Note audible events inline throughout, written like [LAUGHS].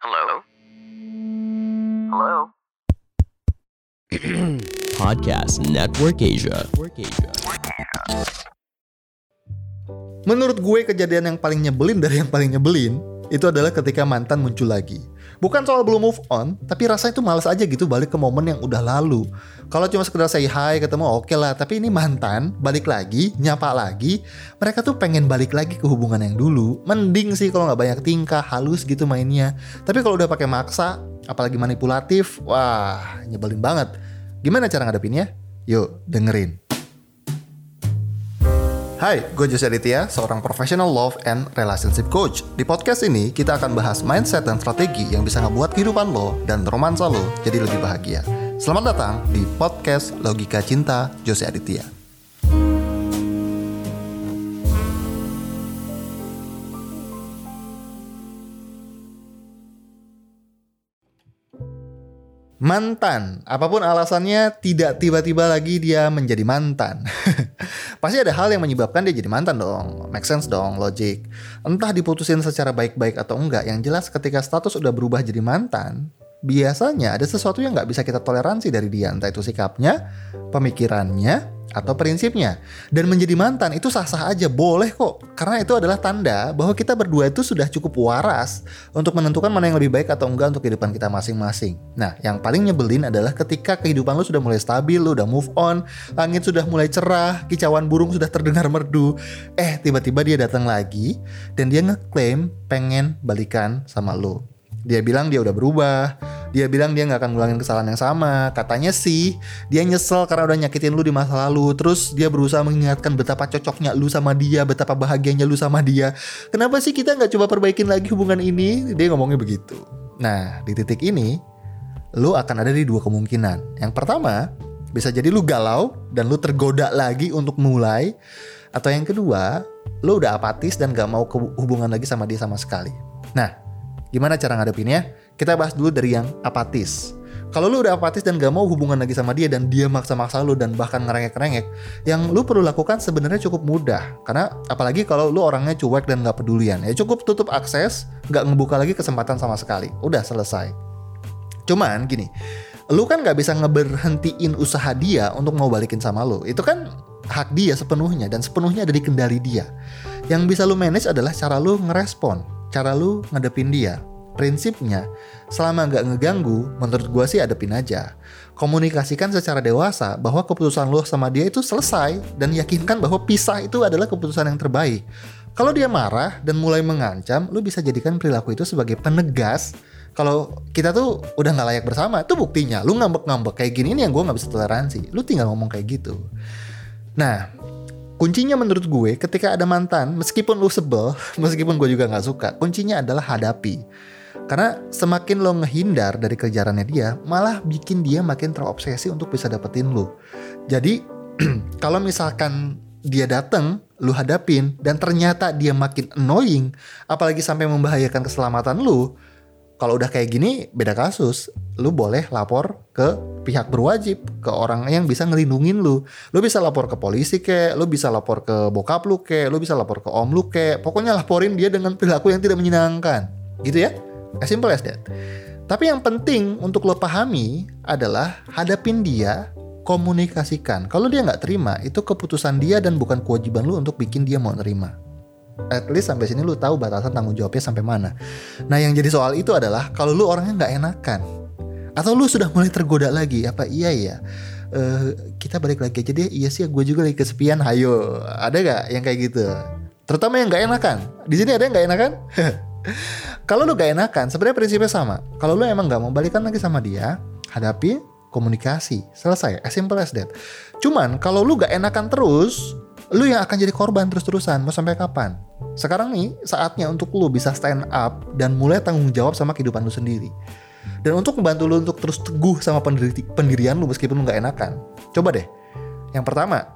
Hello? Hello? [CLEARS THROAT] Podcast Network Asia. Menurut gue kejadian yang paling nyebelin dari yang paling nyebelin itu adalah ketika mantan muncul lagi. Bukan soal belum move on, tapi rasanya itu males aja gitu balik ke momen yang udah lalu. Kalau cuma sekedar say hi ketemu oke lah, tapi ini mantan balik lagi, nyapa lagi, mereka tuh pengen balik lagi ke hubungan yang dulu. Mending sih kalau nggak banyak tingkah, halus gitu mainnya. Tapi kalau udah pakai maksa, apalagi manipulatif, wah nyebelin banget. Gimana cara ngadepinnya? Yuk dengerin. Hai, gue Jose Aditya, seorang professional love and relationship coach. Di podcast ini, kita akan bahas mindset dan strategi yang bisa ngebuat kehidupan lo dan romansa lo jadi lebih bahagia. Selamat datang di podcast Logika Cinta Jose Aditya. Mantan, apa pun alasannya tidak tiba-tiba lagi dia menjadi mantan. [LAUGHS] Pasti ada hal yang menyebabkan dia jadi mantan dong. Make sense dong, logic. Entah diputusin secara baik-baik atau enggak, yang jelas ketika status udah berubah jadi mantan, biasanya ada sesuatu yang nggak bisa kita toleransi dari dia, entah itu sikapnya, pemikirannya, atau prinsipnya. Dan menjadi mantan itu sah-sah aja, boleh kok. Karena itu adalah tanda bahwa kita berdua itu sudah cukup waras untuk menentukan mana yang lebih baik atau enggak untuk kehidupan kita masing-masing. Nah, yang paling nyebelin adalah ketika kehidupan lu sudah mulai stabil, lu udah move on, langit sudah mulai cerah, kicauan burung sudah terdengar merdu. Eh, tiba-tiba dia datang lagi dan dia ngeklaim pengen balikan sama lu. Dia bilang dia udah berubah. Dia bilang dia nggak akan ngulangin kesalahan yang sama. Katanya sih dia nyesel karena udah nyakitin lu di masa lalu. Terus dia berusaha mengingatkan betapa cocoknya lu sama dia, betapa bahagianya lu sama dia. Kenapa sih kita nggak coba perbaikin lagi hubungan ini? Dia ngomongnya begitu. Nah di titik ini lu akan ada di dua kemungkinan. Yang pertama bisa jadi lu galau dan lu tergoda lagi untuk mulai. Atau yang kedua, lu udah apatis dan gak mau hubungan lagi sama dia sama sekali. Nah, Gimana cara ngadepinnya? Kita bahas dulu dari yang apatis. Kalau lu udah apatis dan gak mau hubungan lagi sama dia dan dia maksa-maksa lu dan bahkan ngerengek-ngerengek, yang lu perlu lakukan sebenarnya cukup mudah. Karena apalagi kalau lu orangnya cuek dan gak pedulian, ya cukup tutup akses, gak ngebuka lagi kesempatan sama sekali. Udah selesai. Cuman gini, lu kan gak bisa ngeberhentiin usaha dia untuk mau balikin sama lu. Itu kan hak dia sepenuhnya dan sepenuhnya ada di kendali dia. Yang bisa lu manage adalah cara lu ngerespon cara lu ngadepin dia. Prinsipnya, selama nggak ngeganggu, menurut gue sih adepin aja. Komunikasikan secara dewasa bahwa keputusan lu sama dia itu selesai dan yakinkan bahwa pisah itu adalah keputusan yang terbaik. Kalau dia marah dan mulai mengancam, lu bisa jadikan perilaku itu sebagai penegas kalau kita tuh udah nggak layak bersama, itu buktinya. Lu ngambek-ngambek kayak gini ini yang gue nggak bisa toleransi. Lu tinggal ngomong kayak gitu. Nah, kuncinya menurut gue ketika ada mantan meskipun lu sebel [LAUGHS] meskipun gue juga nggak suka kuncinya adalah hadapi karena semakin lo ngehindar dari kejarannya dia malah bikin dia makin terobsesi untuk bisa dapetin lu jadi [CLEARS THROAT] kalau misalkan dia dateng lu hadapin dan ternyata dia makin annoying apalagi sampai membahayakan keselamatan lu kalau udah kayak gini beda kasus. Lu boleh lapor ke pihak berwajib ke orang yang bisa ngelindungin lu lu bisa lapor ke polisi ke lu bisa lapor ke bokap lu ke lu bisa lapor ke om lu ke. Pokoknya laporin dia dengan perilaku yang tidak menyenangkan. Gitu ya as simple as that. Tapi yang penting untuk lo pahami adalah hadapin dia komunikasikan. Kalau dia nggak terima itu keputusan dia dan bukan kewajiban lu untuk bikin dia mau nerima. At least sampai sini lu tahu batasan tanggung jawabnya sampai mana. Nah yang jadi soal itu adalah kalau lu orangnya nggak enakan atau lu sudah mulai tergoda lagi apa iya ya? Uh, kita balik lagi aja deh. Iya sih gue juga lagi kesepian. Hayo ada gak yang kayak gitu? Terutama yang nggak enakan. Di sini ada yang nggak enakan [LAUGHS] kalau lu gak enakan sebenarnya prinsipnya sama kalau lu emang nggak mau balikan lagi sama dia hadapi komunikasi selesai as simple as that cuman kalau lu gak enakan terus lu yang akan jadi korban terus-terusan mau sampai kapan? Sekarang nih saatnya untuk lu bisa stand up dan mulai tanggung jawab sama kehidupan lu sendiri. Dan untuk membantu lu untuk terus teguh sama pendiri pendirian lu meskipun lu gak enakan. Coba deh. Yang pertama,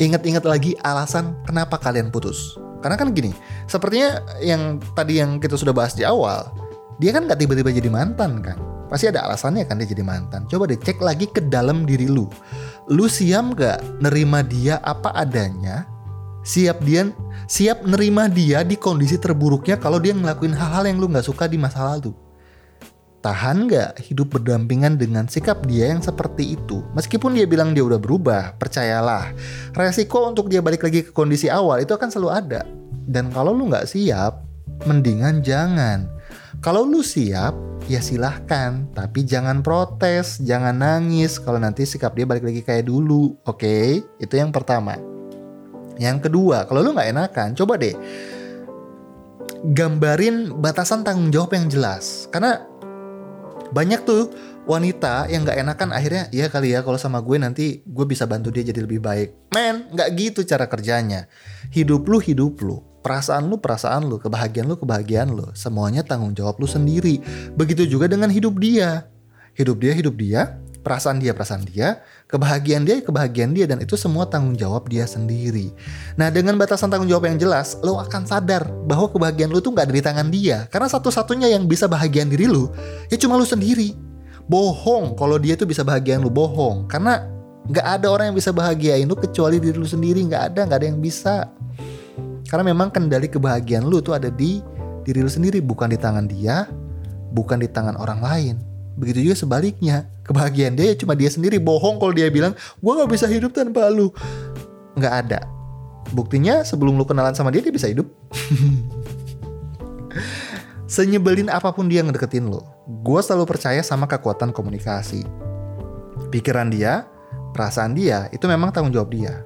ingat-ingat lagi alasan kenapa kalian putus. Karena kan gini, sepertinya yang tadi yang kita sudah bahas di awal, dia kan gak tiba-tiba jadi mantan kan. Pasti ada alasannya kan dia jadi mantan. Coba deh cek lagi ke dalam diri lu lu siap gak nerima dia apa adanya siap dia siap nerima dia di kondisi terburuknya kalau dia ngelakuin hal-hal yang lu nggak suka di masa lalu tahan nggak hidup berdampingan dengan sikap dia yang seperti itu? Meskipun dia bilang dia udah berubah percayalah. Resiko untuk dia balik lagi ke kondisi awal itu akan selalu ada. Dan kalau lu nggak siap mendingan jangan. Kalau lu siap ya silahkan. Tapi jangan protes jangan nangis kalau nanti sikap dia balik lagi kayak dulu oke? Okay? itu yang pertama. Yang kedua kalau lu nggak enakan coba deh gambarin batasan tanggung jawab yang jelas. Karena banyak tuh wanita yang nggak enakan akhirnya ya kali ya kalau sama gue nanti gue bisa bantu dia jadi lebih baik men nggak gitu cara kerjanya hidup lu hidup lu perasaan lu perasaan lu, kebahagiaan lu kebahagiaan lu. Semuanya tanggung jawab lu sendiri. Begitu juga dengan hidup dia. Hidup dia hidup dia, perasaan dia perasaan dia, kebahagiaan dia kebahagiaan dia dan itu semua tanggung jawab dia sendiri. Nah dengan batasan tanggung jawab yang jelas, lo akan sadar bahwa kebahagiaan lu tuh nggak ada di tangan dia. Karena satu-satunya yang bisa bahagian diri lu ya cuma lu sendiri. Bohong kalau dia tuh bisa bahagian lu bohong. Karena nggak ada orang yang bisa bahagiain lu kecuali diri lu sendiri. Nggak ada, nggak ada yang bisa. Karena memang kendali kebahagiaan lu tuh ada di diri lu sendiri, bukan di tangan dia, bukan di tangan orang lain. Begitu juga sebaliknya, kebahagiaan dia ya cuma dia sendiri. Bohong kalau dia bilang, gue gak bisa hidup tanpa lu. Nggak ada. Buktinya sebelum lu kenalan sama dia, dia bisa hidup. [LAUGHS] Senyebelin apa pun dia ngedeketin lo, gue selalu percaya sama kekuatan komunikasi. Pikiran dia, perasaan dia, itu memang tanggung jawab dia.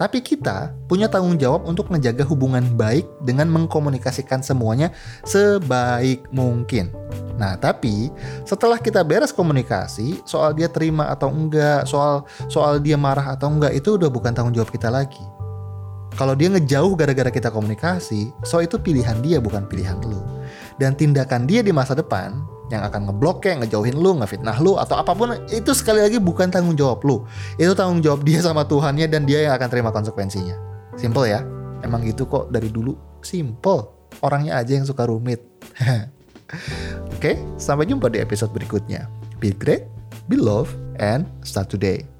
Tapi kita punya tanggung jawab untuk menjaga hubungan baik dengan mengkomunikasikan semuanya sebaik mungkin. Nah, tapi setelah kita beres komunikasi, soal dia terima atau enggak, soal soal dia marah atau enggak itu udah bukan tanggung jawab kita lagi. Kalau dia ngejauh gara-gara kita komunikasi, so itu pilihan dia bukan pilihan lu. Dan tindakan dia di masa depan yang akan ngeblok kayak ngejauhin lu, ngefitnah lu atau apa pun itu sekali lagi bukan tanggung jawab lu. Itu tanggung jawab dia sama Tuhannya dan dia yang akan terima konsekuensinya. Simple ya. Emang gitu kok dari dulu. Simple. Orangnya aja yang suka rumit. [LAUGHS] Oke, sampai jumpa di episode berikutnya. Be great, be love, and start today.